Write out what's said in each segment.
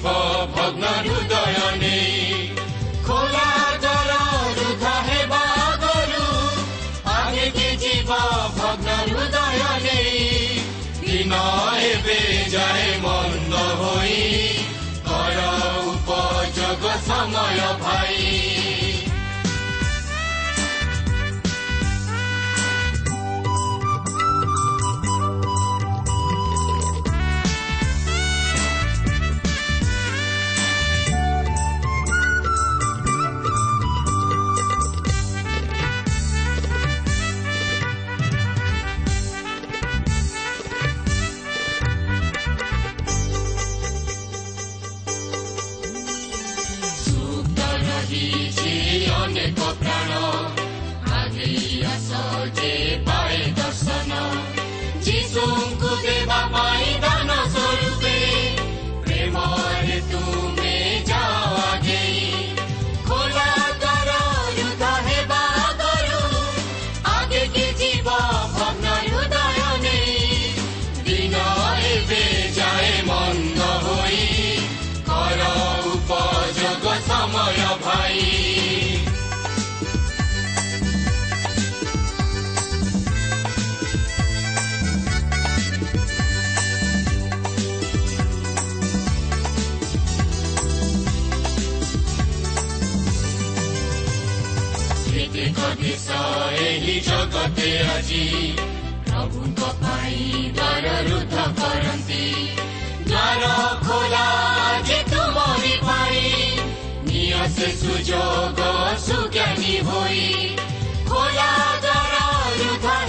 শিব ভগ্ন হৃদয়নী খোলা জল দুখাহে বাগৰু আমি কি জীৱ ভগ্ন হৃদয়নী দিন এবে যায় মন্দ হৈ কৰ উপযোগ সময় ভাই। ଉପଯୋଗ ସମୟ ଭାଇ ଏହି ଜଗତେ ଆଜି ପ୍ରଭୁଙ୍କ ପାଇଁ ଦ୍ୱାର ରୁଦ୍ଧ କରନ୍ତି ଦ୍ୱାର ଖୋଲା ଯେ ତୁମରି ପାଇଁ ନିଅ ସେ ସୁଯୋଗ ସୁଜ୍ଞାନୀ ହୋଇ ଖୋଲା ଦ୍ୱାର ରୁଦ୍ଧ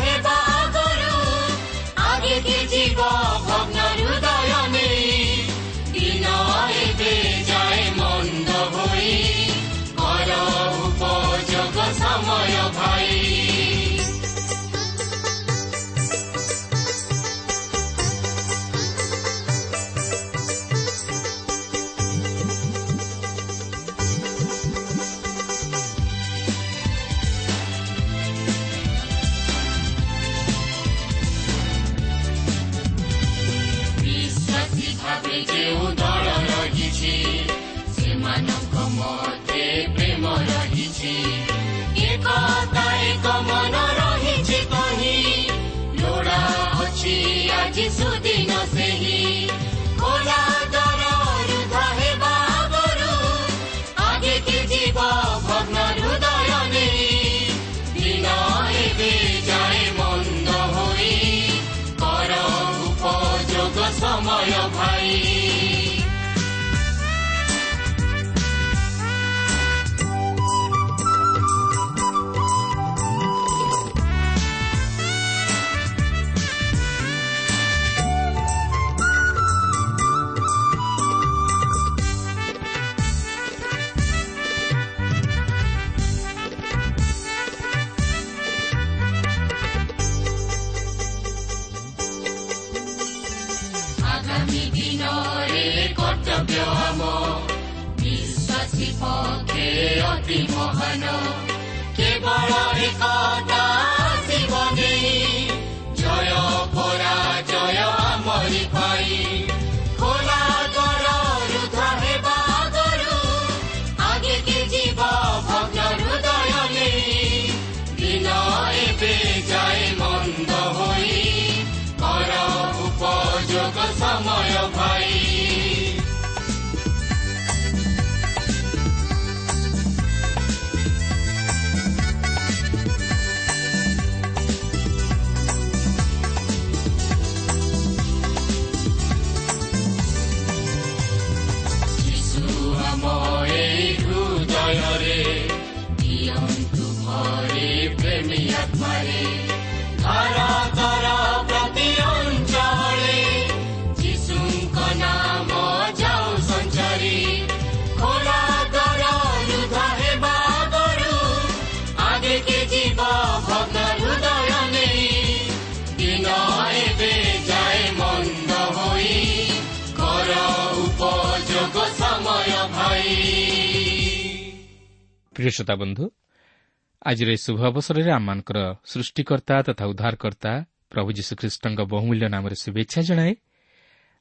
ପ୍ରିୟ ଶ୍ରୋତା ବନ୍ଧୁ ଆଜିର ଏହି ଶୁଭ ଅବସରରେ ଆମମାନଙ୍କର ସୃଷ୍ଟିକର୍ତ୍ତା ତଥା ଉଦ୍ଧାରକର୍ତ୍ତା ପ୍ରଭୁ ଯୀଶୁଖ୍ରୀଷ୍ଟଙ୍କ ବହୁମୂଲ୍ୟ ନାମରେ ଶୁଭେଚ୍ଛା ଜଣାଏ।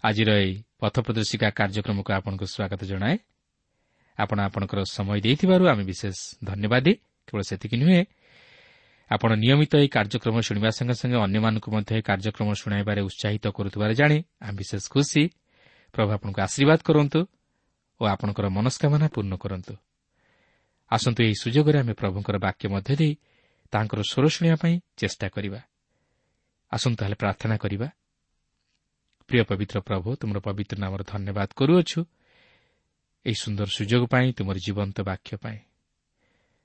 ଆଜିର ଏହି ପଥ ପ୍ରଦର୍ଶିକା କାର୍ଯ୍ୟକ୍ରମକୁ ଆପଣଙ୍କୁ ସ୍ୱାଗତ ଜଣାଏ। ଆପଣ ଆପଣଙ୍କର ସମୟ ଦେଇଥିବାରୁ ଆମେ ବିଶେଷ ଧନ୍ୟବାଦ। କେବଳ ସେତିକି ନୁହେଁ ଆପଣ ନିୟମିତ ଏହି କାର୍ଯ୍ୟକ୍ରମ ଶୁଣିବା ସଙ୍ଗେ ସଙ୍ଗେ ଅନ୍ୟମାନଙ୍କୁ ମଧ୍ୟ ଏହି କାର୍ଯ୍ୟକ୍ରମ ଶୁଣାଇବାରେ ଉତ୍ସାହିତ କରୁଥିବାର ଜାଣି। ଆମେ ବିଶେଷ ଖୁସି। ପ୍ରଭୁ ଆପଣଙ୍କୁ ଆଶୀର୍ବାଦ କରନ୍ତୁ ଓ ଆପଣଙ୍କର ମନସ୍କାମନା ପୂର୍ଣ୍ଣ କରନ୍ତୁ। ଆସନ୍ତୁ ଏହି ସୁଯୋଗରେ ଆମେ ପ୍ରଭୁଙ୍କର ବାକ୍ୟ ମଧ୍ୟ ଦେଇ ତାଙ୍କର ସ୍ୱର ଶୁଣିବା ପାଇଁ ଚେଷ୍ଟା କରିବା। ଆସନ୍ତୁ ତାହେଲେ ପ୍ରାର୍ଥନା କରିବା। ପ୍ରିୟ ପବିତ୍ର ପ୍ରଭୁ ତୁମର ପବିତ୍ର ନାମର ଧନ୍ୟବାଦ କରୁଅଛୁ ଏହି ସୁନ୍ଦର ସୁଯୋଗ ପାଇଁ ତୁମର ଜୀବନ୍ତ ବାକ୍ୟ ପାଇଁ।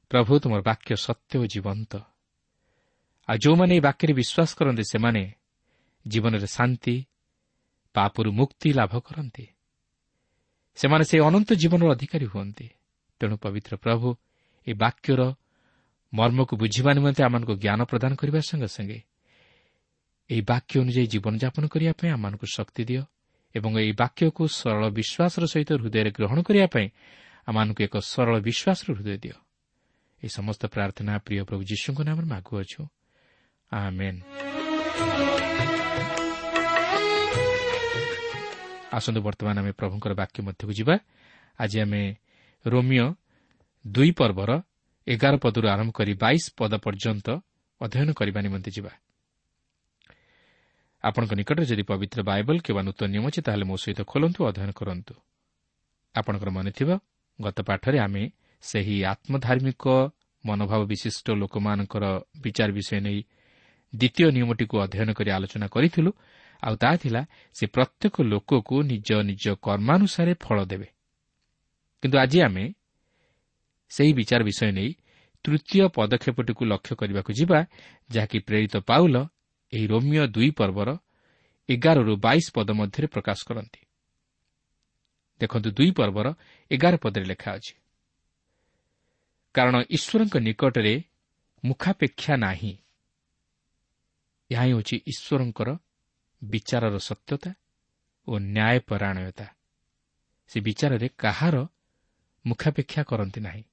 ପ୍ରଭୁ ତୁମର ବାକ୍ୟ ସତ୍ୟ ଓ ଜୀବନ୍ତ। ଆଉ ଯେଉଁମାନେ ଏହି ବାକ୍ୟରେ ବିଶ୍ୱାସ କରନ୍ତି ସେମାନେ ଜୀବନରେ ଶାନ୍ତି ପାପରୁ ମୁକ୍ତି ଲାଭ କରନ୍ତି। ସେମାନେ ସେହି ଅନନ୍ତ ଜୀବନର ଅଧିକାରୀ ହୁଅନ୍ତି। ତେଣୁ ପବିତ୍ର ପ୍ରଭୁ ଏହି ବାକ୍ୟର ମର୍ମକୁ ବୁଝିବା ନିମନ୍ତେ ଆମମାନଙ୍କୁ ଜ୍ଞାନ ପ୍ରଦାନ କରିବା ସଙ୍ଗେ ସଙ୍ଗେ ଏହି ବାକ୍ୟ ଅନୁଯାୟୀ ଜୀବନଯାପନ କରିବା ପାଇଁ ଆମମାନଙ୍କୁ ଶକ୍ତି ଦିଅ ଏବଂ ଏହି ବାକ୍ୟକୁ ସରଳ ବିଶ୍ୱାସର ସହିତ ହୃଦୟରେ ଗ୍ରହଣ କରିବା ପାଇଁ ଆମମାନଙ୍କୁ ଏକ ସରଳ ବିଶ୍ୱାସର ହୃଦୟ ଦିଅ। ଏହି ସମସ୍ତ ପ୍ରାର୍ଥନା ପ୍ରିୟ ପ୍ରଭୁ ଯୀଶୁଙ୍କ ନାମରେ ମାଗୁଅଛୁ। ଆସନ୍ତୁ ବର୍ତ୍ତମାନ ଆମେ ପ୍ରଭୁଙ୍କର ବାକ୍ୟ ମଧ୍ୟକୁ ଯିବା। ଆଜି ଆମେ ରୋମିଓ ଦୁଇ ପର୍ବର ଏଗାର ପଦରୁ ଆରମ୍ଭ କରି ବାଇଶ ପଦ ପର୍ଯ୍ୟନ୍ତ ଅଧ୍ୟୟନ କରିବା ନିମନ୍ତେ ଯିବା। ଆପଣଙ୍କ ନିକଟରେ ଯଦି ପବିତ୍ର ବାଇବଲ କିମ୍ବା ନୂତନ ନିୟମ ଅଛି ତାହେଲେ ମୋ ସହିତ ଖୋଲନ୍ତୁ ଅଧ୍ୟୟନ କରନ୍ତୁ। ଆପଣଙ୍କର ମନେଥିବ ଗତ ପାଠରେ ଆମେ ସେହି ଆତ୍ମଧାର୍ମିକ ମନୋଭାବ ବିଶିଷ୍ଟ ଲୋକମାନଙ୍କର ବିଚାର ବିଷୟ ନେଇ ଦ୍ୱିତୀୟ ନିୟମଟିକୁ ଅଧ୍ୟୟନ କରି ଆଲୋଚନା କରିଥିଲୁ। ଆଉ ତାହା ଥିଲା ସେ ପ୍ରତ୍ୟେକ ଲୋକକୁ ନିଜ ନିଜ କର୍ମାନୁସାରେ ଫଳ ଦେବେ। କିନ୍ତୁ ଆଜି ଆମେ ସେହି ବିଚାର ବିଷୟ ନେଇ ତୃତୀୟ ପଦକ୍ଷେପଟିକୁ ଲକ୍ଷ୍ୟ କରିବାକୁ ଯିବା ଯାହାକି ପ୍ରେରିତ ପାଉଲ ଏହି ରୋମିଓ ଦୁଇ ପର୍ବର ଏଗାରରୁ ବାଇଶ ପଦ ମଧ୍ୟରେ ପ୍ରକାଶ କରନ୍ତି। ଦେଖନ୍ତୁ ଦୁଇ ପର୍ବର ଏଗାର ପଦରେ ଲେଖା ଅଛି। କାରଣ ଈଶ୍ୱରଙ୍କ ନିକଟରେ ମୁଖାପେକ୍ଷା ନାହିଁ। ଏହା ହିଁ ହେଉଛି ଈଶ୍ୱରଙ୍କର ବିଚାରର ସତ୍ୟତା ଓ ନ୍ୟାୟପରାୟଣତା। ସେ ବିଚାରରେ କାହାର ମୁଖାପେକ୍ଷା କରନ୍ତି ନାହିଁ।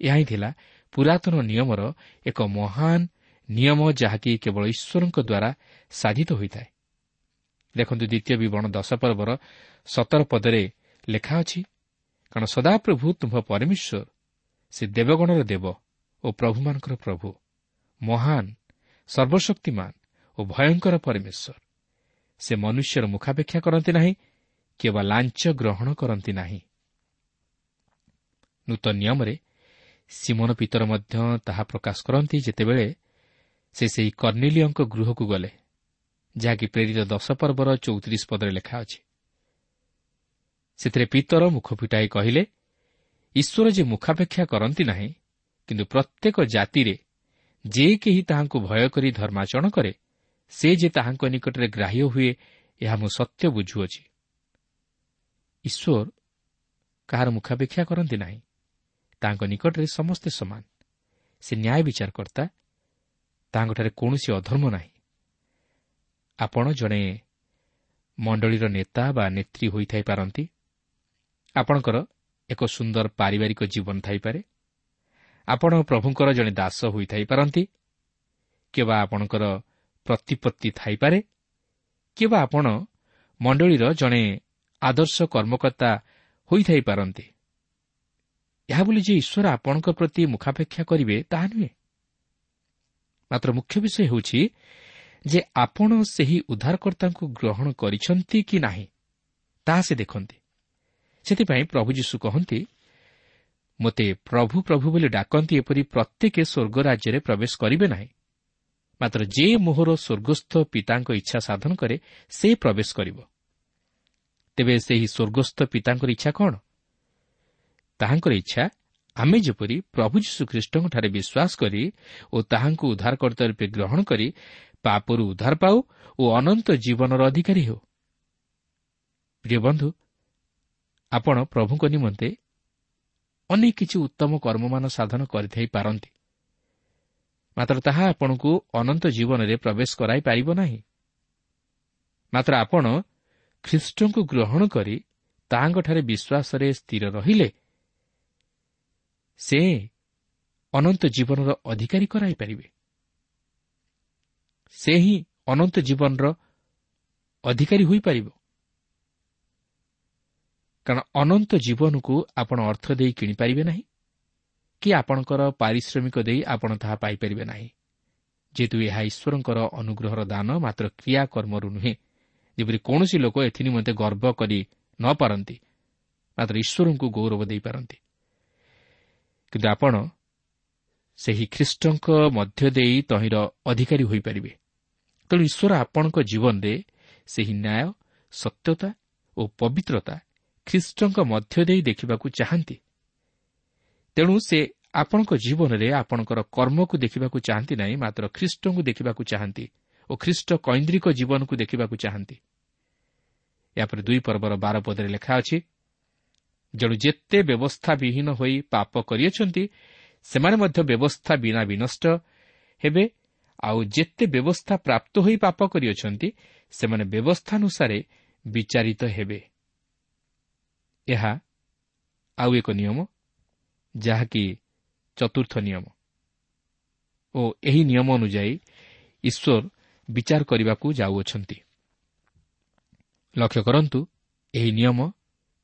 ଏହା ହିଁ ଥିଲା ପୁରାତନ ନିୟମର ଏକ ମହାନ ନିୟମ ଯାହାକି କେବଳ ଈଶ୍ୱରଙ୍କ ଦ୍ୱାରା ସାଧିତ ହୋଇଥାଏ। ଦେଖନ୍ତୁ ଦ୍ୱିତୀୟ ବିବରଣ ଦଶ ପର୍ବର ସତର ପଦରେ ଲେଖା ଅଛି କାରଣ ସଦାପ୍ରଭୁ ତୁମ୍ଭ ପରମେଶ୍ୱର ସେ ଦେବଗଣର ଦେବ ଓ ପ୍ରଭୁମାନଙ୍କର ପ୍ରଭୁ ମହାନ ସର୍ବଶକ୍ତିମାନ ଓ ଭୟଙ୍କର ପରମେଶ୍ୱର। ସେ ମନୁଷ୍ୟର ମୁଖାପେକ୍ଷା କରନ୍ତି ନାହିଁ କିମ୍ବା ଲାଞ୍ଚ ଗ୍ରହଣ କରନ୍ତି ନାହିଁ। ନୂତନ ନିୟମରେ ସିମନ ପିତର ମଧ୍ୟ ତାହା ପ୍ରକାଶ କରନ୍ତି ଯେତେବେଳେ ସେ ସେହି କର୍ଣ୍ଣିଲିୟଙ୍କ ଗୃହକୁ ଗଲେ ଯାହାକି ପ୍ରେରିତ ଦଶ ପର୍ବର ଚଉତିରିଶ ପଦରେ ଲେଖା ଅଛି। ସେଥିରେ ପିତର ମୁଖ ଫିଟାଇ କହିଲେ ଈଶ୍ୱର ଯେ ମୁଖାପେକ୍ଷା କରନ୍ତି ନାହିଁ କିନ୍ତୁ ପ୍ରତ୍ୟେକ ଜାତିରେ ଯେ କେହି ତାହାଙ୍କୁ ଭୟ କରି ଧର୍ମାଚରଣ କରେ ସେ ଯେ ତାହାଙ୍କ ନିକଟରେ ଗ୍ରାହ୍ୟ ହୁଏ ଏହା ମୁଁ ସତ୍ୟ ବୁଝୁଅଛି। ଈଶ୍ୱର କାହାର ମୁଖାପେକ୍ଷା କରନ୍ତି ନାହିଁ। ତାଙ୍କ ନିକଟରେ ସମସ୍ତେ ସମାନ। ସେ ନ୍ୟାୟ ବିଚାରକର୍ତ୍ତା ତାଙ୍କଠାରେ କୌଣସି ଅଧର୍ମ ନାହିଁ। ଆପଣ ଜଣେ ମଣ୍ଡଳୀର ନେତା ବା ନେତ୍ରୀ ହୋଇଥାଇପାରନ୍ତି ଆପଣଙ୍କର ଏକ ସୁନ୍ଦର ପାରିବାରିକ ଜୀବନ ଥାଇପାରେ। ଆପଣ ପ୍ରଭୁଙ୍କର ଜଣେ ଦାସ ହୋଇଥାଇପାରନ୍ତି କିମ୍ବା ଆପଣଙ୍କର ପ୍ରତିପତ୍ତି ଥାଇପାରେ। କିମ୍ବା ଆପଣ ମଣ୍ଡଳୀର ଜଣେ ଆଦର୍ଶ କର୍ମକର୍ତ୍ତା ହୋଇଥାଇପାରନ୍ତି ଏହା ବୋଲି ଯେ ଈଶ୍ୱର ଆପଣଙ୍କ ପ୍ରତି ମୁଖାପେକ୍ଷା କରିବେ ତାହା ନୁହେଁ। ମାତ୍ର ମୁଖ୍ୟ ବିଷୟ ହେଉଛି ଯେ ଆପଣ ସେହି ଉଦ୍ଧାରକର୍ତ୍ତାଙ୍କୁ ଗ୍ରହଣ କରିଛନ୍ତି କି ନାହିଁ ତାହା ସେ ଦେଖନ୍ତି। ସେଥିପାଇଁ ପ୍ରଭୁ ଯୀଶୁ କହନ୍ତି ମୋତେ ପ୍ରଭୁ ପ୍ରଭୁ ବୋଲି ଡାକନ୍ତି ଏପରି ପ୍ରତ୍ୟେକ ସ୍ୱର୍ଗ ରାଜ୍ୟରେ ପ୍ରବେଶ କରିବେ ନାହିଁ। ମାତ୍ର ଯେ ମୋହର ସ୍ୱର୍ଗସ୍ଥ ପିତାଙ୍କ ଇଚ୍ଛା ସାଧନ କରେ ସେ ପ୍ରବେଶ କରିବ। ତେବେ ସେହି ସ୍ୱର୍ଗସ୍ଥ ପିତାଙ୍କର ଇଚ୍ଛା କ'ଣ? ତାହାଙ୍କର ଇଚ୍ଛା ଆମେ ଯେପରି ପ୍ରଭୁ ଯୀଶୁଖ୍ରୀଷ୍ଟଙ୍କଠାରେ ବିଶ୍ୱାସ କରି ଓ ତାହାଙ୍କୁ ଉଦ୍ଧାରକର୍ତ୍ତା ରୂପେ ଗ୍ରହଣ କରି ପାପରୁ ଉଦ୍ଧାର ପାଉ ଓ ଅନନ୍ତ ଜୀବନର ଅଧିକାରୀ ହେଉ। ପ୍ରିୟ ବନ୍ଧୁ ଆପଣ ପ୍ରଭୁଙ୍କ ନିମନ୍ତେ ଅନେକ କିଛି ଉତ୍ତମ କର୍ମମାନ ସାଧନ କରିଥାଇ ପାରନ୍ତି। ମାତ୍ର ତାହା ଆପଣଙ୍କୁ ଅନନ୍ତ ଜୀବନରେ ପ୍ରବେଶ କରାଇପାରିବ ନାହିଁ। ମାତ୍ର ଆପଣ ଖ୍ରୀଷ୍ଟଙ୍କୁ ଗ୍ରହଣ କରି ତାହାଙ୍କଠାରେ ବିଶ୍ୱାସରେ ସ୍ଥିର ରହିଲେ ସେ ଅନନ୍ତ ଜୀବନର ଅଧିକାରୀ କରାଇପାରିବେ। ସେ ହିଁ ଅନନ୍ତ ଜୀବନର ଅଧିକାରୀ ହୋଇପାରିବ। କାରଣ ଅନନ୍ତ ଜୀବନକୁ ଆପଣ ଅର୍ଥ ଦେଇ କିଣିପାରିବେ ନାହିଁ କି ଆପଣଙ୍କର ପାରିଶ୍ରମିକ ଦେଇ ଆପଣ ତାହା ପାଇପାରିବେ ନାହିଁ। ଯେହେତୁ ଏହା ଈଶ୍ୱରଙ୍କର ଅନୁଗ୍ରହର ଦାନ ମାତ୍ର କ୍ରିୟାକର୍ମରୁ ନୁହେଁ। ଯେପରି କୌଣସି ଲୋକ ଏଥି ନିମନ୍ତେ ଗର୍ବ କରି ନ ପାରନ୍ତି ମାତ୍ର ଈଶ୍ୱରଙ୍କୁ ଗୌରବ ଦେଇପାରନ୍ତି। କିନ୍ତୁ ଆପଣ ସେହି ଖ୍ରୀଷ୍ଟଙ୍କ ମଧ୍ୟ ଦେଇ ତହିଁର ଅଧିକାରୀ ହୋଇପାରିବେ। ତେଣୁ ଈଶ୍ୱର ଆପଣଙ୍କ ଜୀବନରେ ସେହି ନ୍ୟାୟ ସତ୍ୟତା ଓ ପବିତ୍ରତା ଖ୍ରୀଷ୍ଟଙ୍କ ମଧ୍ୟ ଦେଇ ଦେଖିବାକୁ ଚାହାନ୍ତି। ତେଣୁ ସେ ଆପଣଙ୍କ ଜୀବନରେ ଆପଣଙ୍କର କର୍ମକୁ ଦେଖିବାକୁ ଚାହାନ୍ତି ନାହିଁ ମାତ୍ର ଖ୍ରୀଷ୍ଟଙ୍କୁ ଦେଖିବାକୁ ଚାହାନ୍ତି ଓ ଖ୍ରୀଷ୍ଟ କୈନ୍ଦ୍ରିକ ଜୀବନକୁ ଦେଖିବାକୁ ଚାହାନ୍ତି। ଏହାପରେ ଦୁଇ ପର୍ବର ବାର ପଦରେ ଲେଖା ଅଛି ଜଣୁ ଯେତେ ବ୍ୟବସ୍ଥା ବିହୀନ ହୋଇ ପାପ କରିଅଛନ୍ତି ସେମାନେ ମଧ୍ୟ ବ୍ୟବସ୍ଥା ବିନା ବିନଷ୍ଟ ହେବେ ଆଉ ଯେତେ ବ୍ୟବସ୍ଥା ପ୍ରାପ୍ତ ହୋଇ ପାପ କରିଅଛନ୍ତି ସେମାନେ ବ୍ୟବସ୍ଥାନୁସାରେ ବିଚାରିତ ହେବେ ଏହା ଆଉ ଏକ ନିୟମ ଯାହାକି ଚତୁର୍ଥ ନିୟମ ଓ ଏହି ନିୟମ ଅନୁଯାୟୀ ଈଶ୍ୱର ବିଚାର କରିବାକୁ ଯାଉଅଛନ୍ତି ଲକ୍ଷ୍ୟ କରନ୍ତୁ ଏହି ନିୟମ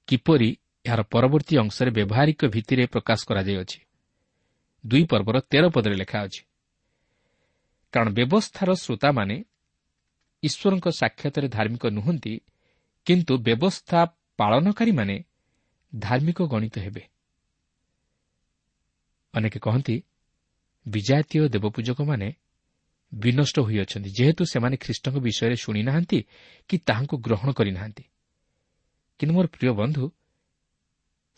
କିପରି ଏହାର ପରବର୍ତ୍ତୀ ଅଂଶରେ ବ୍ୟବହାରିକ ଭିତ୍ତିରେ ପ୍ରକାଶ କରାଯାଇଅଛି। ଦୁଇ ପର୍ବର ତେର ପଦରେ ଲେଖା ଅଛି କାରଣ ବ୍ୟବସ୍ଥାର ଶ୍ରୋତାମାନେ ଈଶ୍ୱରଙ୍କ ସାକ୍ଷାତରେ ଧାର୍ମିକ ନୁହନ୍ତି କିନ୍ତୁ ବ୍ୟବସ୍ଥା ପାଳନକାରୀମାନେ ଧାର୍ମିକ ଗଣିତ ହେବେ। ଅନେକ କହନ୍ତି ବିଜାତୀୟ ଦେବପୂଜକମାନେ ବିନଷ୍ଟ ହୋଇଅଛନ୍ତି ଯେହେତୁ ସେମାନେ ଖ୍ରୀଷ୍ଟଙ୍କ ବିଷୟରେ ଶୁଣିନାହାନ୍ତି କି ତାହାଙ୍କୁ ଗ୍ରହଣ କରିନାହାନ୍ତି। କିନ୍ତୁ ମୋର ପ୍ରିୟ ବନ୍ଧୁ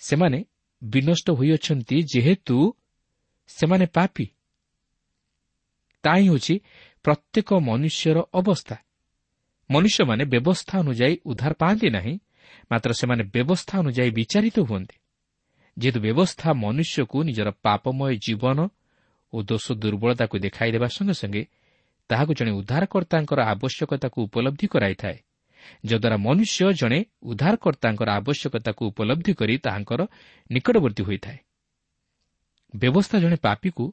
ସେମାନେ ବିନଷ୍ଟ ହୋଇଅଛନ୍ତି ଯେହେତୁ ସେମାନେ ପାପି। ତାହା ହିଁ ହେଉଛି ପ୍ରତ୍ୟେକ ମନୁଷ୍ୟର ଅବସ୍ଥା। ମନୁଷ୍ୟମାନେ ବ୍ୟବସ୍ଥା ଅନୁଯାୟୀ ଉଦ୍ଧାର ପାଆନ୍ତି ନାହିଁ ମାତ୍ର ସେମାନେ ବ୍ୟବସ୍ଥା ଅନୁଯାୟୀ ବିଚାରିତ ହୁଅନ୍ତି। ଯେହେତୁ ବ୍ୟବସ୍ଥା ମନୁଷ୍ୟକୁ ନିଜର ପାପମୟ ଜୀବନ ଓ ଦୋଷ ଦୁର୍ବଳତାକୁ ଦେଖାଇଦେବା ସଙ୍ଗେ ସଙ୍ଗେ ତାହାକୁ ଜଣେ ଉଦ୍ଧାରକର୍ତ୍ତାଙ୍କର ଆବଶ୍ୟକତାକୁ ଉପଲବ୍ଧି କରାଇଥାଏ। ଯଦ୍ୱାରା ମନୁଷ୍ୟ ଜଣେ ଉଦ୍ଧାରକର୍ତ୍ତାଙ୍କର ଆବଶ୍ୟକତାକୁ ଉପଲବ୍ଧି କରି ତାହାଙ୍କର ନିକଟବର୍ତ୍ତୀ ହୋଇଥାଏ ବ୍ୟବସ୍ଥା ଜଣେ ପାପୀକୁ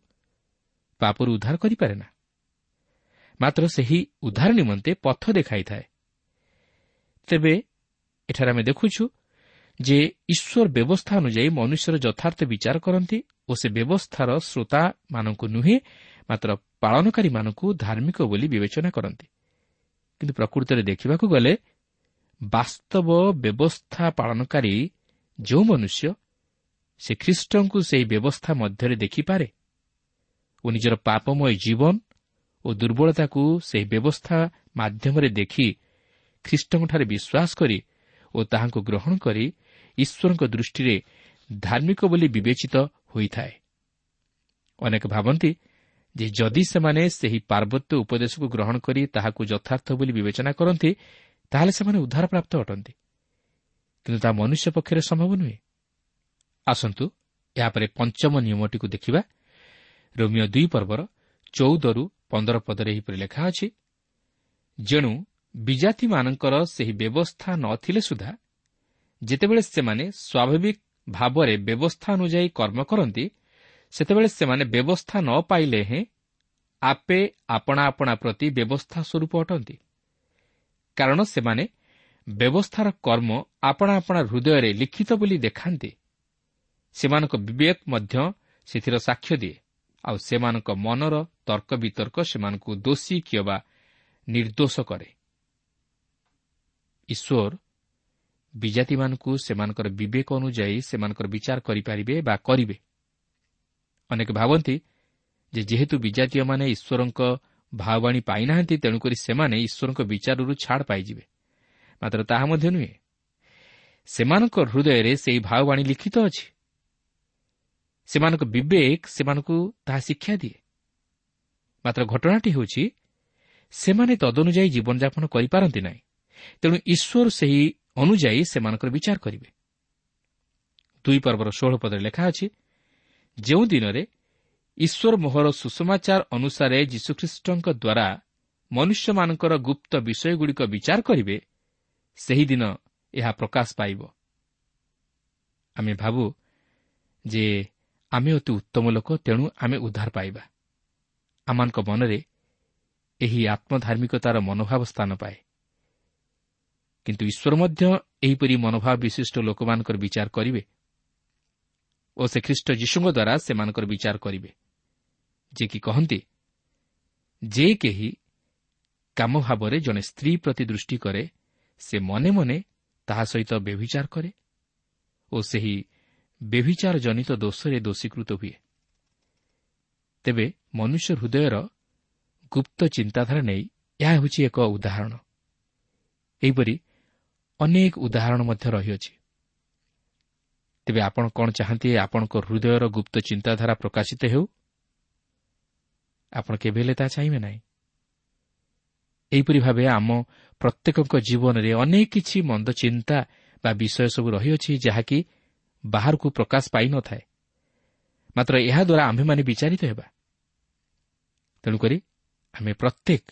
ପାପରୁ ଉଦ୍ଧାର କରିପାରେ ନା ମାତ୍ର ସେହି ଉଦ୍ଧାର ନିମନ୍ତେ ପଥ ଦେଖାଇଥାଏ ତେବେ ଏଠାରେ ଆମେ ଦେଖୁଛୁ ଯେ ଈଶ୍ୱର ବ୍ୟବସ୍ଥା ଅନୁଯାୟୀ ମନୁଷ୍ୟର ଯଥାର୍ଥ ବିଚାର କରନ୍ତି ଓ ସେ ବ୍ୟବସ୍ଥାର ଶ୍ରୋତାମାନଙ୍କୁ ନୁହେଁ ମାତ୍ର ପାଳନକାରୀମାନଙ୍କୁ ଧାର୍ମିକ ବୋଲି ବିବେଚନା କରନ୍ତି। କିନ୍ତୁ ପ୍ରକୃତରେ ଦେଖିବାକୁ ଗଲେ ବାସ୍ତବ ବ୍ୟବସ୍ଥା ପାଳନକାରୀ ଯେଉଁ ମନୁଷ୍ୟ ସେ ଖ୍ରୀଷ୍ଟଙ୍କୁ ସେହି ବ୍ୟବସ୍ଥା ମଧ୍ୟରେ ଦେଖିପାରେ ଓ ନିଜର ପାପମୟ ଜୀବନ ଓ ଦୁର୍ବଳତାକୁ ସେହି ବ୍ୟବସ୍ଥା ମାଧ୍ୟମରେ ଦେଖି ଖ୍ରୀଷ୍ଟଙ୍କଠାରେ ବିଶ୍ୱାସ କରି ଓ ତାହାଙ୍କୁ ଗ୍ରହଣ କରି ଈଶ୍ୱରଙ୍କ ଦୃଷ୍ଟିରେ ଧାର୍ମିକ ବୋଲି ବିବେଚିତ ହୋଇଥାଏ। ଅନେକ ଭାବନ୍ତି ଯେ ଯଦି ସେମାନେ ସେହି ପାର୍ବତ୍ୟ ଉପଦେଶକୁ ଗ୍ରହଣ କରି ତାହାକୁ ଯଥାର୍ଥ ବୋଲି ବିବେଚନା କରନ୍ତି ତାହେଲେ ସେମାନେ ଉଦ୍ଧାରପ୍ରାପ୍ତ ଅଟନ୍ତି। କିନ୍ତୁ ତାହା ମନୁଷ୍ୟ ପକ୍ଷରେ ସମ୍ଭବ ନୁହେଁ। ଆସନ୍ତୁ ଏହାପରେ ପଞ୍ଚମ ନିୟମଟିକୁ ଦେଖିବା। ରୋମିଓ ଦୁଇ ପର୍ବର ଚଉଦରୁ ପନ୍ଦର ପଦରେ ଏହିପରି ଲେଖା ଅଛି ଯେଣୁ ବିଜାତିମାନଙ୍କର ସେହି ବ୍ୟବସ୍ଥା ନ ଥିଲେ ସୁଦ୍ଧା ଯେତେବେଳେ ସେମାନେ ସ୍ୱାଭାବିକ ଭାବରେ ବ୍ୟବସ୍ଥା ଅନୁଯାୟୀ କର୍ମ କରନ୍ତି ସେତେବେଳେ ସେମାନେ ବ୍ୟବସ୍ଥା ନ ପାଇଲେ ହେଁ ଆପେ ଆପଣା ଆପଣା ପ୍ରତି ବ୍ୟବସ୍ଥା ସ୍ୱରୂପ ଅଟନ୍ତି କାରଣ ସେମାନେ ବ୍ୟବସ୍ଥାର କର୍ମ ଆପଣା ଆପଣା ହୃଦୟରେ ଲିଖିତ ବୋଲି ଦେଖାନ୍ତି ସେମାନଙ୍କ ବିବେକ ମଧ୍ୟ ସେଥିର ସାକ୍ଷ୍ୟ ଦିଏ ଆଉ ସେମାନଙ୍କ ମନର ତର୍କ ବିତର୍କ ସେମାନଙ୍କୁ ଦୋଷୀ କିମ୍ବା ନିର୍ଦ୍ଦୋଷ କରେ। ଈଶ୍ୱର ବିଜାତିମାନଙ୍କୁ ସେମାନଙ୍କର ବିବେକ ଅନୁଯାୟୀ ସେମାନଙ୍କର ବିଚାର କରିପାରିବେ ବା କରିବେ। ଅନେକ ଭାବନ୍ତି ଯେ ଯେହେତୁ ବିଜାତୀୟମାନେ ଈଶ୍ୱରଙ୍କ ଭାବବାଣୀ ପାଇନାହାନ୍ତି ତେଣୁକରି ସେମାନେ ଈଶ୍ୱରଙ୍କ ବିଚାରରୁ ଛାଡ଼ ପାଇଯିବେ। ମାତ୍ର ତାହା ମଧ୍ୟ ନୁହେଁ। ସେମାନଙ୍କ ହୃଦୟରେ ସେହି ଭାବବାଣୀ ଲିଖିତ ଅଛି। ସେମାନଙ୍କ ବିବେକ ସେମାନଙ୍କୁ ତାହା ଶିକ୍ଷା ଦିଏ। ମାତ୍ର ଘଟଣାଟି ହେଉଛି ସେମାନେ ତଦନୁଯାୟୀ ଜୀବନଯାପନ କରିପାରନ୍ତି ନାହିଁ। ତେଣୁ ଈଶ୍ୱର ସେହି ଅନୁଯାୟୀ ସେମାନଙ୍କର ବିଚାର କରିବେ। ଦୁଇ ପର୍ବର ଷୋହଳ ପଦରେ ଲେଖା ଅଛି ଯେଉଁ ଦିନରେ ଈଶ୍ୱର ମୋହର ସୁଷମାଚାର ଅନୁସାରେ ଯୀଶୁଖ୍ରୀଷ୍ଟଙ୍କ ଦ୍ୱାରା ମନୁଷ୍ୟମାନଙ୍କର ଗୁପ୍ତ ବିଷୟଗୁଡ଼ିକ ବିଚାର କରିବେ ସେହିଦିନ ଏହା ପ୍ରକାଶ ପାଇବ। ଆମେ ଭାବୁ ଯେ ଆମେ ଅତି ଉତ୍ତମ ଲୋକ ତେଣୁ ଆମେ ଉଦ୍ଧାର ପାଇବା। ଆମମାନଙ୍କ ମନରେ ଏହି ଆତ୍ମଧାର୍ମିକତାର ମନୋଭାବ ସ୍ଥାନ ପାଏ। କିନ୍ତୁ ଈଶ୍ୱର ମଧ୍ୟ ଏହିପରି ମନୋଭାବ ବିଶିଷ୍ଟ ଲୋକମାନଙ୍କର ବିଚାର କରିବେ। ଓ ସେ ଖ୍ରୀଷ୍ଟ ଯୀଶୁଙ୍କ ଦ୍ୱାରା ସେମାନଙ୍କର ବିଚାର କରିବେ। ଯିଏକି କହନ୍ତି ଯେ କେହି କାମ ଭାବରେ ଜଣେ ସ୍ତ୍ରୀ ପ୍ରତି ଦୃଷ୍ଟି କରେ ସେ ମନେ ମନେ ତାହା ସହିତ ବ୍ୟଭିଚାର କରେ ଓ ସେହି ବ୍ୟଭିଚାର ଜନିତ ଦୋଷରେ ଦୋଷୀକୃତ ହୁଏ। ତେବେ ମନୁଷ୍ୟ ହୃଦୟର ଗୁପ୍ତ ଚିନ୍ତାଧାରା ନେଇ ଏହା ହେଉଛି ଏକ ଉଦାହରଣ। ଏହିପରି ଅନେକ ଉଦାହରଣ ମଧ୍ୟ ରହିଅଛି। ତେବେ ଆପଣ କ'ଣ ଚାହାନ୍ତି? ଆପଣଙ୍କ ହୃଦୟର ଗୁପ୍ତ ଚିନ୍ତାଧାରା ପ୍ରକାଶିତ ହେଉ। ଆପଣ କେବେ ହେଲେ ତାହା ଚାହିଁବେ ନାହିଁ। ଏହିପରି ଭାବେ ଆମ ପ୍ରତ୍ୟେକଙ୍କ ଜୀବନରେ ଅନେକ କିଛି ମନ୍ଦ ଚିନ୍ତା ବା ବିଷୟ ସବୁ ରହିଅଛି ଯାହାକି ବାହାରକୁ ପ୍ରକାଶ ପାଇନଥାଏ ମାତ୍ର ଏହାଦ୍ୱାରା ଆମ୍ଭେମାନେ ବିଚାରିତ ହେବା। ତେଣୁକରି ଆମେ ପ୍ରତ୍ୟେକ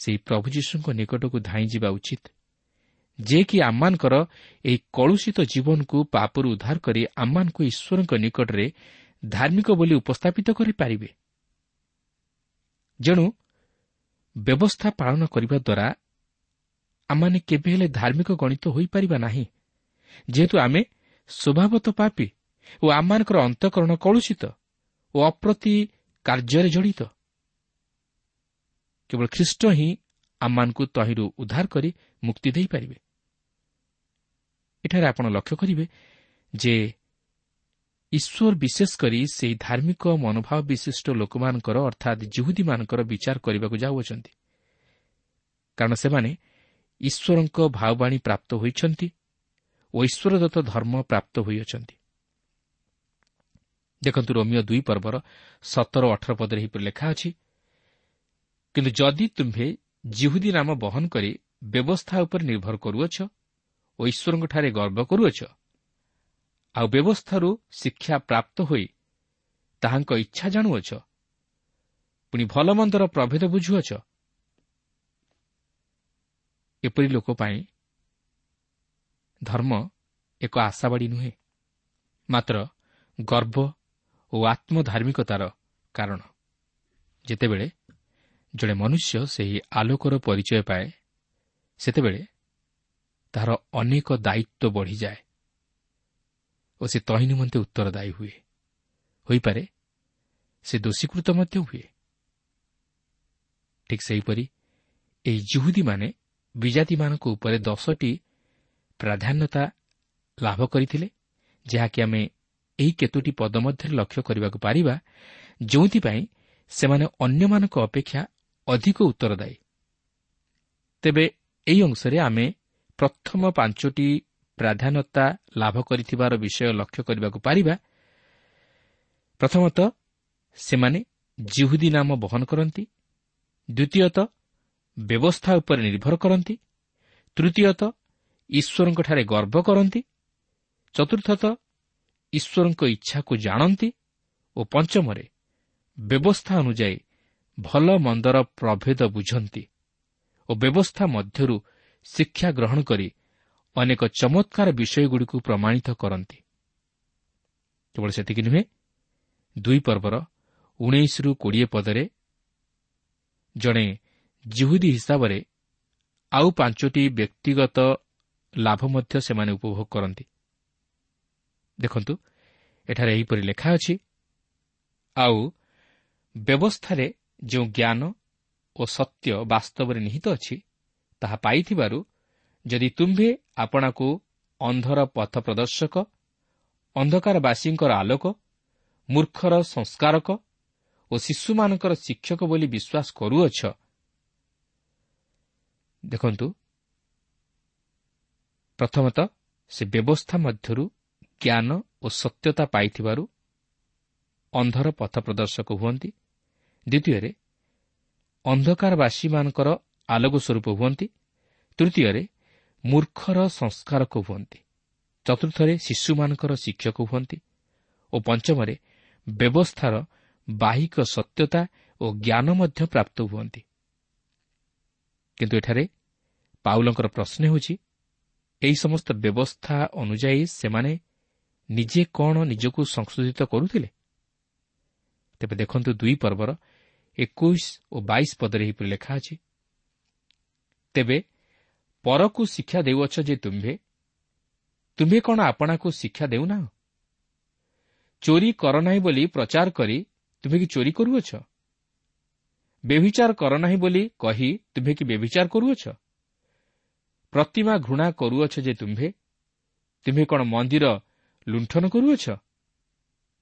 ସେହି ପ୍ରଭୁ ଯୀଶୁଙ୍କ ନିକଟକୁ ଧାଇଁଯିବା ଉଚିତ। ଯିଏକି ଆମମାନଙ୍କର ଏହି କଳୁଷିତ ଜୀବନକୁ ପାପରୁ ଉଦ୍ଧାର କରି ଆମମାନଙ୍କୁ ଈଶ୍ୱରଙ୍କ ନିକଟରେ ଧାର୍ମିକ ବୋଲି ଉପସ୍ଥାପିତ କରିପାରିବେ। ଯେଣୁ ବ୍ୟବସ୍ଥା ପାଳନ କରିବା ଦ୍ୱାରା ଆମମାନେ କେବେ ହେଲେ ଧାର୍ମିକ ଗଣିତ ହୋଇପାରିବା ନାହିଁ। ଯେହେତୁ ଆମେ ସ୍ୱଭାବତଃ ପାପି ଓ ଆମମାନଙ୍କର ଅନ୍ତଃକରଣ କଳୁଷିତ ଓ ଅପ୍ରତି କାର୍ଯ୍ୟରେ ଜଡ଼ିତ। କେବଳ ଖ୍ରୀଷ୍ଟ ହିଁ ଆମମାନଙ୍କୁ ତହିଁରୁ ଉଦ୍ଧାର କରି ମୁକ୍ତି ଦେଇପାରିବେ। ଏଠାରେ ଆପଣ ଲକ୍ଷ୍ୟ କରିବେ ଯେ ଈଶ୍ୱର ବିଶେଷ କରି ସେହି ଧାର୍ମିକ ମନୋଭାବ ବିଶିଷ୍ଟ ଲୋକମାନଙ୍କର ଅର୍ଥାତ୍ ଜୁହୁଦୀମାନଙ୍କର ବିଚାର କରିବାକୁ ଯାଉଅଛନ୍ତି। କାରଣ ସେମାନେ ଈଶ୍ୱରଙ୍କ ଭାବବାଣୀ ପ୍ରାପ୍ତ ହୋଇଛନ୍ତି ଓ ଈଶ୍ୱରଦତ୍ତ ଧର୍ମ ପ୍ରାପ୍ତ ହୋଇଅଛନ୍ତି। ଦେଖନ୍ତୁ ରୋମିଓ ଦୁଇ ପର୍ବର ସତର ଅଠର ପଦରେ ଏହିପରି ଲେଖା ଅଛି କିନ୍ତୁ ଯଦି ତୁମ୍ଭେ ଜିହୁଦୀ ନାମ ବହନ କରି ବ୍ୟବସ୍ଥା ଉପରେ ନିର୍ଭର କରୁଅଛ ଓ ଈଶ୍ୱରଙ୍କଠାରେ ଗର୍ବ କରୁଅଛ। ଆଉ ବ୍ୟବସ୍ଥାରୁ ଶିକ୍ଷା ପ୍ରାପ୍ତ ହୋଇ ତାହାଙ୍କ ଇଚ୍ଛା ଜାଣୁଅଛ। ପୁଣି ଭଲମନ୍ଦର ପ୍ରଭେଦ ବୁଝୁଅଛ। ଏପରି ଲୋକ ପାଇଁ ଧର୍ମ ଏକ ଆଶାବାଡ଼ି ନୁହେଁ ମାତ୍ର ଗର୍ବ ଓ ଆତ୍ମଧାର୍ମିକତାର କାରଣ। ଯେତେବେଳେ ଜଣେ ମନୁଷ୍ୟ ସେହି ଆଲୋକର ପରିଚୟ ପାଏ ସେତେବେଳେ ତାହାର ଅନେକ ଦାୟିତ୍ୱ ବଢ଼ିଯାଏ ଓ ସେ ତହିଁ ନିମନ୍ତେ ଉତ୍ତରଦାୟୀ ହୁଏ। ହୋଇପାରେ ସେ ଦୋଷୀକୃତ ମଧ୍ୟ ହୁଏ। ଠିକ୍ ସେହିପରି ଏହି ଜୁହୁଦୀମାନେ ବିଜାତିମାନଙ୍କ ଉପରେ ଦଶଟି ପ୍ରାଧାନ୍ୟତା ଲାଭ କରିଥିଲେ ଯାହାକି ଆମେ ଏହି କେତୋଟି ପଦ ମଧ୍ୟରେ ଲକ୍ଷ୍ୟ କରିବାକୁ ପାରିବା ଯେଉଁଥିପାଇଁ ସେମାନେ ଅନ୍ୟମାନଙ୍କ ଅପେକ୍ଷା ଅଧିକ ଉତ୍ତରଦାୟୀ। ତେବେ ଏହି ଅଂଶରେ ଆମେ ପ୍ରଥମ ପାଞ୍ଚଟି ପ୍ରାଧାନ୍ୟତା ଲାଭ କରିଥିବାର ବିଷୟ ଲକ୍ଷ୍ୟ କରିବାକୁ ପାରିବା। ପ୍ରଥମତଃ ସେମାନେ ଜିହୁଦୀ ନାମ ବହନ କରନ୍ତି। ଦ୍ୱିତୀୟତଃ ବ୍ୟବସ୍ଥା ଉପରେ ନିର୍ଭର କରନ୍ତି। ତୃତୀୟତଃ ଈଶ୍ୱରଙ୍କଠାରେ ଗର୍ବ କରନ୍ତି। ଚତୁର୍ଥତଃ ଈଶ୍ୱରଙ୍କ ଇଚ୍ଛାକୁ ଜାଣନ୍ତି। ଓ ପଞ୍ଚମରେ ବ୍ୟବସ୍ଥା ଅନୁଯାୟୀ ଭଲ ମନ୍ଦର ପ୍ରଭେଦ ବୁଝନ୍ତି। ଓ ବ୍ୟବସ୍ଥା ମଧ୍ୟରୁ ଶିକ୍ଷା ଗ୍ରହଣ କରି ଅନେକ ଚମତ୍କାର ବିଷୟଗୁଡ଼ିକୁ ପ୍ରମାଣିତ କରନ୍ତି। କେବଳ ସେତିକି ନୁହେଁ ଦୁଇ ପର୍ବର ଉଣେଇଶରୁ କୋଡ଼ିଏ ପଦରେ ଜଣେ ଜିହୁଦୀ ହିସାବରେ ଆଉ ପାଞ୍ଚଟି ବ୍ୟକ୍ତିଗତ ଲାଭ ମଧ୍ୟ ସେମାନେ ଉପଭୋଗ କରନ୍ତି। ଦେଖନ୍ତୁ ଏଠାରେ ଏହିପରି ଲେଖା ଅଛି ଆଉ ବ୍ୟବସ୍ଥାରେ ଯେଉଁ ଜ୍ଞାନ ଓ ସତ୍ୟ ବାସ୍ତବରେ ନିହିତ ଅଛି ତାହା ପାଇଥିବାରୁ ଯଦି ତୁମ୍ଭେ ଆପଣାକୁ ଅନ୍ଧର ପଥ ପ୍ରଦର୍ଶକ ଅନ୍ଧକାରବାସୀଙ୍କର ଆଲୋକ ମୂର୍ଖର ସଂସ୍କାରକ ଓ ଶିଶୁମାନଙ୍କର ଶିକ୍ଷକ ବୋଲି ବିଶ୍ୱାସ କରୁଅଛ ଦେଖନ୍ତୁ ପ୍ରଥମତଃ ସେ ବ୍ୟବସ୍ଥା ମଧ୍ୟରୁ ଜ୍ଞାନ ଓ ସତ୍ୟତା ପାଇଥିବାରୁ ଅନ୍ଧର ପଥ ପ୍ରଦର୍ଶକ ହୁଅନ୍ତି। ଦ୍ୱିତୀୟରେ ଅନ୍ଧକାରବାସୀମାନଙ୍କର ଆଲୋକ ସ୍ୱରୂପ ହୁଅନ୍ତି। ତୃତୀୟରେ ମୂର୍ଖର ସଂସ୍କାରକ ହୁଅନ୍ତି। ଚତୁର୍ଥରେ ଶିଶୁମାନଙ୍କର ଶିକ୍ଷକ ହୁଅନ୍ତି। ଓ ପଞ୍ଚମରେ ବ୍ୟବସ୍ଥାର ବାହିକ ସତ୍ୟତା ଓ ଜ୍ଞାନ ମଧ୍ୟ ପ୍ରାପ୍ତ ହୁଅନ୍ତି। କିନ୍ତୁ ଏଠାରେ ପାଉଲଙ୍କର ପ୍ରଶ୍ନ ହେଉଛି ଏହି ସମସ୍ତ ବ୍ୟବସ୍ଥା ଅନୁଯାୟୀ ସେମାନେ ନିଜେ କ'ଣ ନିଜକୁ ସଂଶୋଧିତ କରୁଥିଲେ? ତେବେ ଦେଖନ୍ତୁ ଦୁଇ ପର୍ବର ଏକୋଇଶ ଓ ବାଇଶ ପଦରେ ଏହିପରି ଲେଖା ଅଛି ତେବେ ପରକୁ ଶିକ୍ଷା ଦେଉଅଛ ଯେ ତୁମ୍ଭେ ତୁମ୍ଭେ କ'ଣ ଆପଣାକୁ ଶିକ୍ଷା ଦେଉନାହ ଚୋରି କର ନାହିଁ ବୋଲି ପ୍ରଚାର କରି ତୁମେ କି ଚୋରି କରୁଅଛ? ବେଭିଚାର କର ନାହିଁ ବୋଲି କହି ତୁମ୍ଭେ କି ବେଭିଚାର କରୁଅଛ? ପ୍ରତିମା ଘୃଣା କରୁଅଛ ଯେ ତୁମ୍ଭେ ତୁମ୍ଭେ କ'ଣ ମନ୍ଦିର ଲୁଣ୍ଠନ କରୁଅଛ?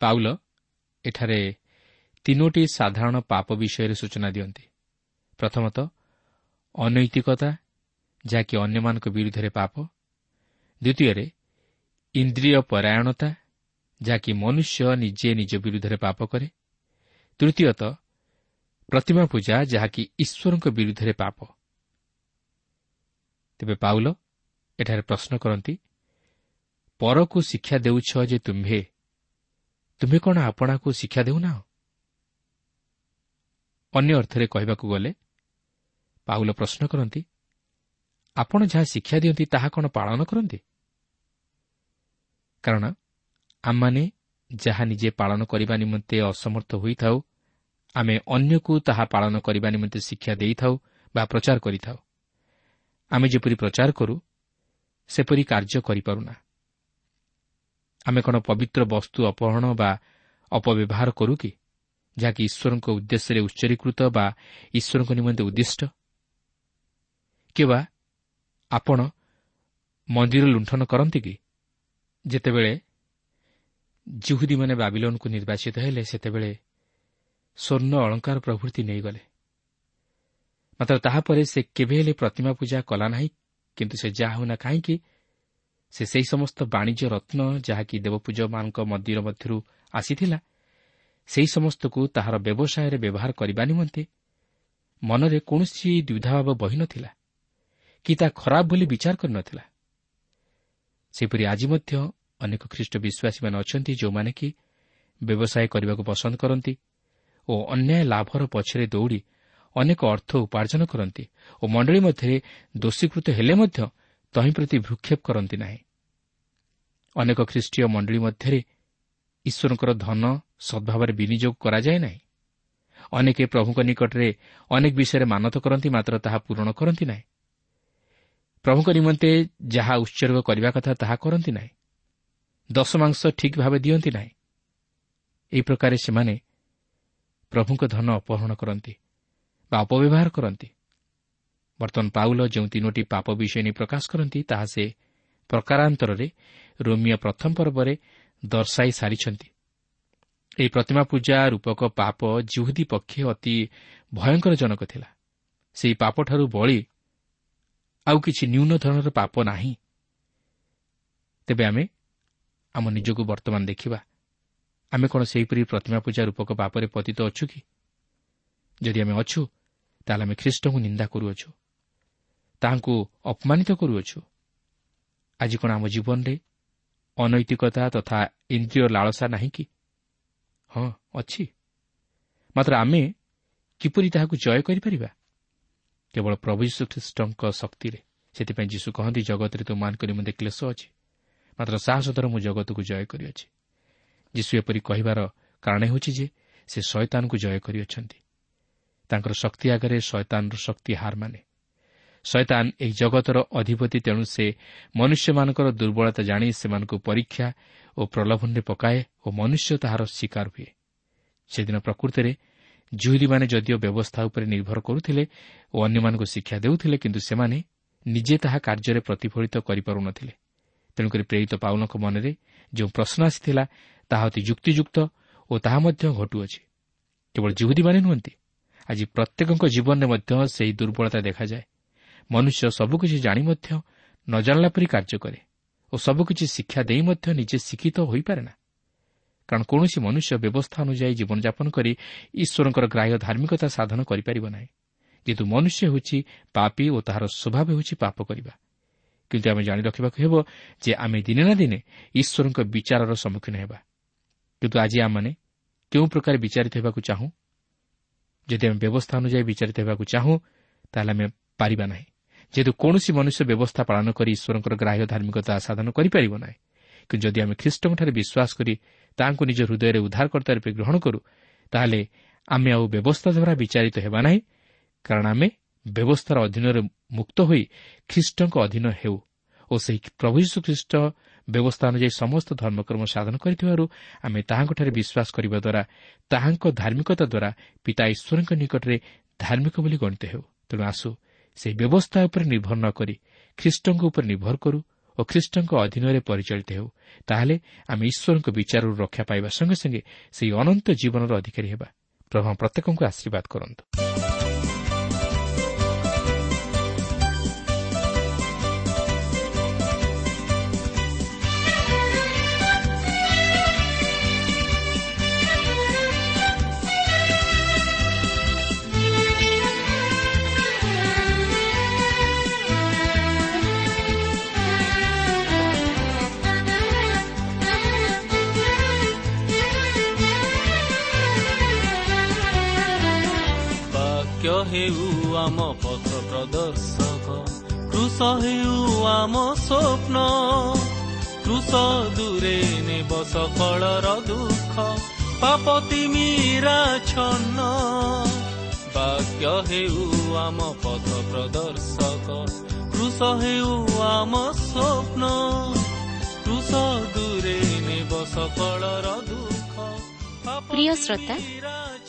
ପାଉଲ ଏଠାରେ ତିନୋଟି ସାଧାରଣ ପାପ ବିଷୟରେ ସୂଚନା ଦିଅନ୍ତି। ପ୍ରଥମତଃ ଅନୈତିକତା ଯାହାକି ଅନ୍ୟମାନଙ୍କ ବିରୁଦ୍ଧରେ ପାପ। ଦ୍ୱିତୀୟରେ ଇନ୍ଦ୍ରିୟ ପରାୟଣତା ଯାହାକି ମନୁଷ୍ୟ ନିଜେ ନିଜ ବିରୁଦ୍ଧରେ ପାପ କରେ। ତୃତୀୟତଃ ପ୍ରତିମା ପୂଜା ଯାହାକି ଈଶ୍ୱରଙ୍କ ବିରୁଦ୍ଧରେ ପାପ। ତେବେ ପାଉଲ ଏଠାରେ ପ୍ରଶ୍ନ କରନ୍ତି ପରକୁ ଶିକ୍ଷା ଦେଉଛ ଯେ ତୁମ୍ଭେ ତୁମେ କ'ଣ ଆପଣାକୁ ଶିକ୍ଷା ଦେଉନାହ? ଅନ୍ୟ ଅର୍ଥରେ କହିବାକୁ ଗଲେ ପାଉଲ ପ୍ରଶ୍ନ କରନ୍ତି ଆପଣ ଯାହା ଶିକ୍ଷା ଦିଅନ୍ତି ତାହା କ'ଣ ପାଳନ କରନ୍ତି? କାରଣ ଆମମାନେ ଯାହା ନିଜେ ପାଳନ କରିବା ନିମନ୍ତେ ଅସମର୍ଥ ହୋଇଥାଉ ଆମେ ଅନ୍ୟକୁ ତାହା ପାଳନ କରିବା ନିମନ୍ତେ ଶିକ୍ଷା ଦେଇଥାଉ ବା ପ୍ରଚାର କରିଥାଉ। ଆମେ ଯେପରି ପ୍ରଚାର କରୁ ସେପରି କାର୍ଯ୍ୟ କରିପାରୁନା। ଆମେ କ'ଣ ପବିତ୍ର ବସ୍ତୁ ଅପହରଣ ବା ଅପବ୍ୟବହାର କରୁ କି ଯାହାକି ଈଶ୍ୱରଙ୍କ ଉଦ୍ଦେଶ୍ୟରେ ଉଚ୍ଚରୀକୃତ ବା ଈଶ୍ୱରଙ୍କ ନିମନ୍ତେ ଉଦ୍ଦିଷ୍ଟ? କିମ୍ବା ଆପଣ ମନ୍ଦିର ଲୁଣ୍ଠନ କରନ୍ତି କି? ଯେତେବେଳେ ଜୁହୁଦୀମାନେ ବାବିଲନ୍କୁ ନିର୍ବାଚିତ ହେଲେ ସେତେବେଳେ ସ୍ୱର୍ଣ୍ଣ ଅଳଙ୍କାର ପ୍ରଭୃତି ନେଇଗଲେ। ମାତ୍ର ତାହାପରେ ସେ କେବେ ହେଲେ ପ୍ରତିମା ପୂଜା କଲା ନାହିଁ କିନ୍ତୁ ସେ ଯାହା ହେଉନା କାହିଁକି ସେ ସେହି ସମସ୍ତ ବାଣିଜ୍ୟ ରତ୍ନ ଯାହାକି ଦେବପୂଜମାନଙ୍କ ମନ୍ଦିର ମଧ୍ୟରୁ ଆସିଥିଲା ସେହି ସମସ୍ତକୁ ତାହାର ବ୍ୟବସାୟରେ ବ୍ୟବହାର କରିବା ନିମନ୍ତେ ମନରେ କୌଣସି ଦ୍ୱିଧାଭାବ ବହି ନ ଥିଲା କି ତାହା ଖରାପ ବୋଲି ବିଚାର କରିନଥିଲା। ସେହିପରି ଆଜି ମଧ୍ୟ ଅନେକ ଖ୍ରୀଷ୍ଟ ବିଶ୍ୱାସୀମାନେ ଅଛନ୍ତି ଯେଉଁମାନେ କି ବ୍ୟବସାୟ କରିବାକୁ ପସନ୍ଦ କରନ୍ତି ଓ ଅନ୍ୟାୟ ଲାଭର ପଛରେ ଦୌଡ଼ି ଅନେକ ଅର୍ଥ ଉପାର୍ଜନ କରନ୍ତି ଓ ମଣ୍ଡଳୀ ମଧ୍ୟରେ ଦୋଷୀକୃତ ହେଲେ ମଧ୍ୟ ତହିଁ ପ୍ରତି ଭ୍ରକ୍ଷେପ କରନ୍ତି ନାହିଁ। ଅନେକ ଖ୍ରୀଷ୍ଟୀୟ ମଣ୍ଡଳୀ ମଧ୍ୟରେ ଈଶ୍ୱରଙ୍କର ଧନ ସଦ୍ଭାବରେ ବିନିଯୋଗ କରାଯାଏ ନାହିଁ। ଅନେକ ପ୍ରଭୁଙ୍କ ନିକଟରେ ଅନେକ ବିଷୟରେ ମାନତ କରନ୍ତି ମାତ୍ର ତାହା ପୂରଣ କରନ୍ତି ନାହିଁ। ପ୍ରଭୁଙ୍କ ନିମନ୍ତେ ଯାହା ଉତ୍ସର୍ଗ କରିବା କଥା ତାହା କରନ୍ତି ନାହିଁ। ଦଶମାଂଶ ଠିକ୍ ଭାବେ ଦିଅନ୍ତି ନାହିଁ। ଏହି ପ୍ରକାରେ ସେମାନେ ପ୍ରଭୁଙ୍କ ଧନ ଅପହରଣ କରନ୍ତି ବା ଅପବ୍ୟବହାର କରନ୍ତି। ବର୍ତ୍ତମାନ ପାଉଲ ଯେଉଁ ତିନୋଟି ପାପ ବିଷୟ ନେଇ ପ୍ରକାଶ କରନ୍ତି ତାହା ସେ ପ୍ରକାରାନ୍ତରରେ ରୋମିଓ ପ୍ରଥମ ପର୍ବରେ ଦର୍ଶାଇ ସାରିଛନ୍ତି। ଏହି ପ୍ରତିମା ପୂଜା ରୂପକ ପାପ ଜୁହୁଦୀ ପକ୍ଷେ ଅତି ଭୟଙ୍କର ଜନକ ଥିଲା। ସେହି ପାପଠାରୁ ବଳି ଆଉ କିଛି ନ୍ୟୁନ ଧରଣର ପାପ ନାହିଁ। ତେବେ ଆମେ ଆମ ନିଜକୁ ବର୍ତ୍ତମାନ ଦେଖିବା ଆମେ କ'ଣ ସେହିପରି ପ୍ରତିମା ପୂଜା ରୂପକ ପାପରେ ପତିତ ଅଛୁ କି? ଯଦି ଆମେ ଅଛୁ ତାହେଲେ ଆମେ ଖ୍ରୀଷ୍ଟଙ୍କୁ ନିନ୍ଦା କରୁଅଛୁ ତାହାଙ୍କୁ ଅପମାନିତ କରୁଅଛୁ। ଆଜି କ'ଣ ଆମ ଜୀବନରେ ଅନୈତିକତା ତଥା ଇନ୍ଦ୍ରିୟ ଲାଳସା ନାହିଁ କି? ହଁ ଅଛି। ମାତ୍ର ଆମେ କିପରି ତାହାକୁ ଜୟ କରିପାରିବା? କେବଳ ପ୍ରଭୁ ଯୀଶୁଖ୍ରୀଷ୍ଟଙ୍କ ଶକ୍ତିରେ। ସେଥିପାଇଁ ଯୀଶୁ କହନ୍ତି ଜଗତରେ ତୁମମାନଙ୍କ ନିମନ୍ତେ କ୍ଲେଶ ଅଛି। ମାତ୍ର ସାହସ ଦ୍ୱାରା ମୁଁ ଜଗତକୁ ଜୟ କରିଅଛି। ଯୀଶୁ ଏପରି କହିବାର କାରଣ ହେଉଛି ଯେ ସେ ଶୟତାନକୁ ଜୟ କରିଅଛନ୍ତି। ତାଙ୍କର ଶକ୍ତି ଆଗରେ ଶୟତାନର ଶକ୍ତି ହାର ମାନେ। ଶୟତାନ ଏହି ଜଗତର ଅଧିପତି ତେଣୁ ସେ ମନୁଷ୍ୟମାନଙ୍କର ଦୁର୍ବଳତା ଜାଣି ସେମାନଙ୍କୁ ପରୀକ୍ଷା ଓ ପ୍ରଲୋଭନରେ ପକାଏ ଓ ମନୁଷ୍ୟ ତାହାର ଶିକାର ହୁଏ। ସେଦିନ ପ୍ରକୃତରେ ଜୁହୁରୀମାନେ ଯଦିଓ ବ୍ୟବସ୍ଥା ଉପରେ ନିର୍ଭର କରୁଥିଲେ ଓ ଅନ୍ୟମାନଙ୍କୁ ଶିକ୍ଷା ଦେଉଥିଲେ କିନ୍ତୁ ସେମାନେ ନିଜେ ତାହା କାର୍ଯ୍ୟରେ ପ୍ରତିଫଳିତ କରିପାରୁନଥିଲେ। ତେଣୁକରି ପ୍ରେରିତ ପାଉଲଙ୍କ ମନରେ ଯେଉଁ ପ୍ରଶ୍ନ ଆସିଥିଲା ତାହା ଅତି ଯୁକ୍ତିଯୁକ୍ତ ଓ ତାହା ମଧ୍ୟ ଘଟୁଅଛି। କେବଳ ଜୁହୁଦୀମାନେ ନୁହନ୍ତି ଆଜି ପ୍ରତ୍ୟେକଙ୍କ ଜୀବନରେ ମଧ୍ୟ ସେହି ଦୁର୍ବଳତା ଦେଖାଯାଏ। ମନୁଷ୍ୟ ସବୁକିଛି ଜାଣି ମଧ୍ୟ ନ ଜାଣିଲା ପରି କାର୍ଯ୍ୟ କରେ ଓ ସବୁକିଛି ଶିକ୍ଷା ଦେଇ ମଧ୍ୟ ନିଜେ ଶିକ୍ଷିତ ହୋଇପାରେ ନା କାରଣ କୌଣସି ମନୁଷ୍ୟ ବ୍ୟବସ୍ଥା ଅନୁଯାୟୀ ଜୀବନଯାପନ କରି ଈଶ୍ୱରଙ୍କର ଗ୍ରାହ୍ୟ ଧାର୍ମିକତା ସାଧନ କରିପାରିବ ନାହିଁ। ଯେହେତୁ ମନୁଷ୍ୟ ହେଉଛି ପାପି ଓ ତାହାର ସ୍ୱଭାବ ହେଉଛି ପାପ କରିବା। କିନ୍ତୁ ଆମେ ଜାଣି ରଖିବାକୁ ହେବ ଯେ ଆମେ ଦିନେ ନା ଦିନେ ଈଶ୍ୱରଙ୍କ ବିଚାରର ସମ୍ମୁଖୀନ ହେବା। କିନ୍ତୁ ଆଜି ଆମମାନେ କେଉଁ ପ୍ରକାର ବିଚାରିତ ହେବାକୁ ଚାହୁଁ? ଯଦି ଆମେ ବ୍ୟବସ୍ଥା ଅନୁଯାୟୀ ବିଚାରିତ ହେବାକୁ ଚାହୁଁ ତାହେଲେ ଆମେ ପାରିବା ନାହିଁ। ଯେହେତୁ କୌଣସି ମନୁଷ୍ୟ ବ୍ୟବସ୍ଥା ପାଳନ କରି ଈଶ୍ୱରଙ୍କର ଗ୍ରାହ୍ୟ ଧାର୍ମିକତା ସାଧନ କରିପାରିବ ନାହିଁ। କିନ୍ତୁ ଯଦି ଆମେ ଖ୍ରୀଷ୍ଟଙ୍କଠାରେ ବିଶ୍ୱାସ କରି ତାଙ୍କୁ ନିଜ ହୃଦୟରେ ଉଦ୍ଧାରକର୍ତ୍ତା ରୂପେ ଗ୍ରହଣ କରୁ ତାହେଲେ ଆମେ ଆଉ ବ୍ୟବସ୍ଥା ଦ୍ୱାରା ବିଚାରିତ ହେବା ନାହିଁ କାରଣ ଆମେ ବ୍ୟବସ୍ଥାର ଅଧୀନରେ ମୁକ୍ତ ହୋଇ ଖ୍ରୀଷ୍ଟଙ୍କ ଅଧୀନ ହେଉ ଓ ସେହି ପ୍ରଭୁ ଯୀଶୁ ଖ୍ରୀଷ୍ଟ ବ୍ୟବସ୍ଥା ଅନୁଯାୟୀ ସମସ୍ତ ଧର୍ମକର୍ମ ସାଧନ କରିଥିବାରୁ ଆମେ ତାହାଙ୍କଠାରେ ବିଶ୍ୱାସ କରିବା ଦ୍ୱାରା ତାହାଙ୍କ ଧାର୍ମିକତା ଦ୍ୱାରା ପିତା ଈଶ୍ୱରଙ୍କ ନିକଟରେ ଧାର୍ମିକ ବୋଲି ଗଣିତ ହେଉ। ତେଣୁ ଆସୁ ସେହି ବ୍ୟବସ୍ଥା ଉପରେ ନିର୍ଭର ନ କରି ଖ୍ରୀଷ୍ଟଙ୍କ ଉପରେ ନିର୍ଭର କରୁ ଓ ଖ୍ରୀଷ୍ଟଙ୍କ ଅଧୀନରେ ପରିଚାଳିତ ହେଉ ତାହେଲେ ଆମେ ଈଶ୍ୱରଙ୍କ ବିଚାରରୁ ରକ୍ଷା ପାଇବା ସଙ୍ଗେ ସଙ୍ଗେ ସେହି ଅନନ୍ତ ଜୀବନର ଅଧିକାରୀ ହେବା। ପ୍ରଭୁ ପ୍ରତ୍ୟେକଙ୍କୁ ଆଶୀର୍ବାଦ କରନ୍ତୁ। ବାକ୍ୟ ହେଉ ଆମ ପଥ ପ୍ରଦର୍ଶକ କୃଷ ହେଉ ଆମ ସ୍ୱପ୍ନ କୃଷ ଦୂରେ ନେବ ସକଳର ଦୁଃଖ ପାପ ତିମିରା ଛନ୍ନ ବାକ୍ୟ ହେଉ ଆମ ପଥ ପ୍ରଦର୍ଶକ କୃଷ ହେଉ ଆମ ସ୍ୱପ୍ନ କୃଷ ଦୂରେ ନେବ ସକଳର ଦୁଃଖ ପାପ ପ୍ରିୟ ଶ୍ରୋତା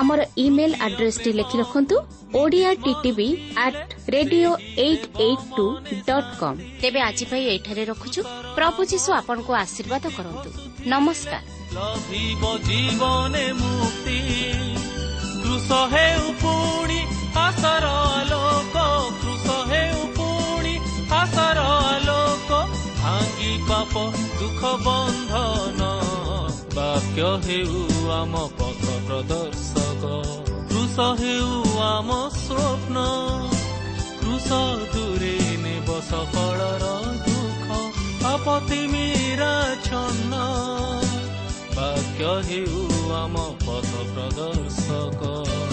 ଆମର ଇମେଲ ଆଡ୍ରେସଟି ଲେଖି ରଖନ୍ତୁ Odia TTV at radio eight eight two dot com ତେବେ ଆଜି ପାଇଁ ଏଇଠାରେ ରଖୁଛୁ। ପ୍ରଭୁ ଯୀଶୁ ଆପଣଙ୍କୁ ଆଶୀର୍ବାଦ କରନ୍ତୁ। ନମସ୍କାର। ଲଭିବ ଜୀବନେ ମୁକ୍ତି। କୃଷ ହେଉ ପୁଣି ଆଶାର ଆଲୋକ କୃଷ ହେଉ ପୁଣି ଆଶାର ଆଲୋକ ଭାଙ୍ଗି ପାପ ଦୁଃଖ ବନ୍ଧନ ବାକ୍ୟ ହେଉ ଆମ ପଥ ପ୍ରଦର୍ଶକ। କୃଷ ହେଉ ଆମ ସ୍ୱପ୍ନ। କୃଷ ଦୂରେ ନେବ ସକଳର ଦୁଃଖ। ଆପତି ମୀରା ଛନ୍ନ। ବାକ୍ୟ ହେଉ ଆମ ପଥ ପ୍ରଦର୍ଶକ।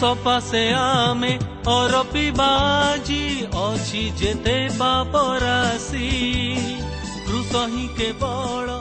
ପାଶେ ଆମେ ଅରପିବାଜି ଅଛି ଯେତେ ପାପ ରାଶି କୃଷ ହିଁ କେବଳ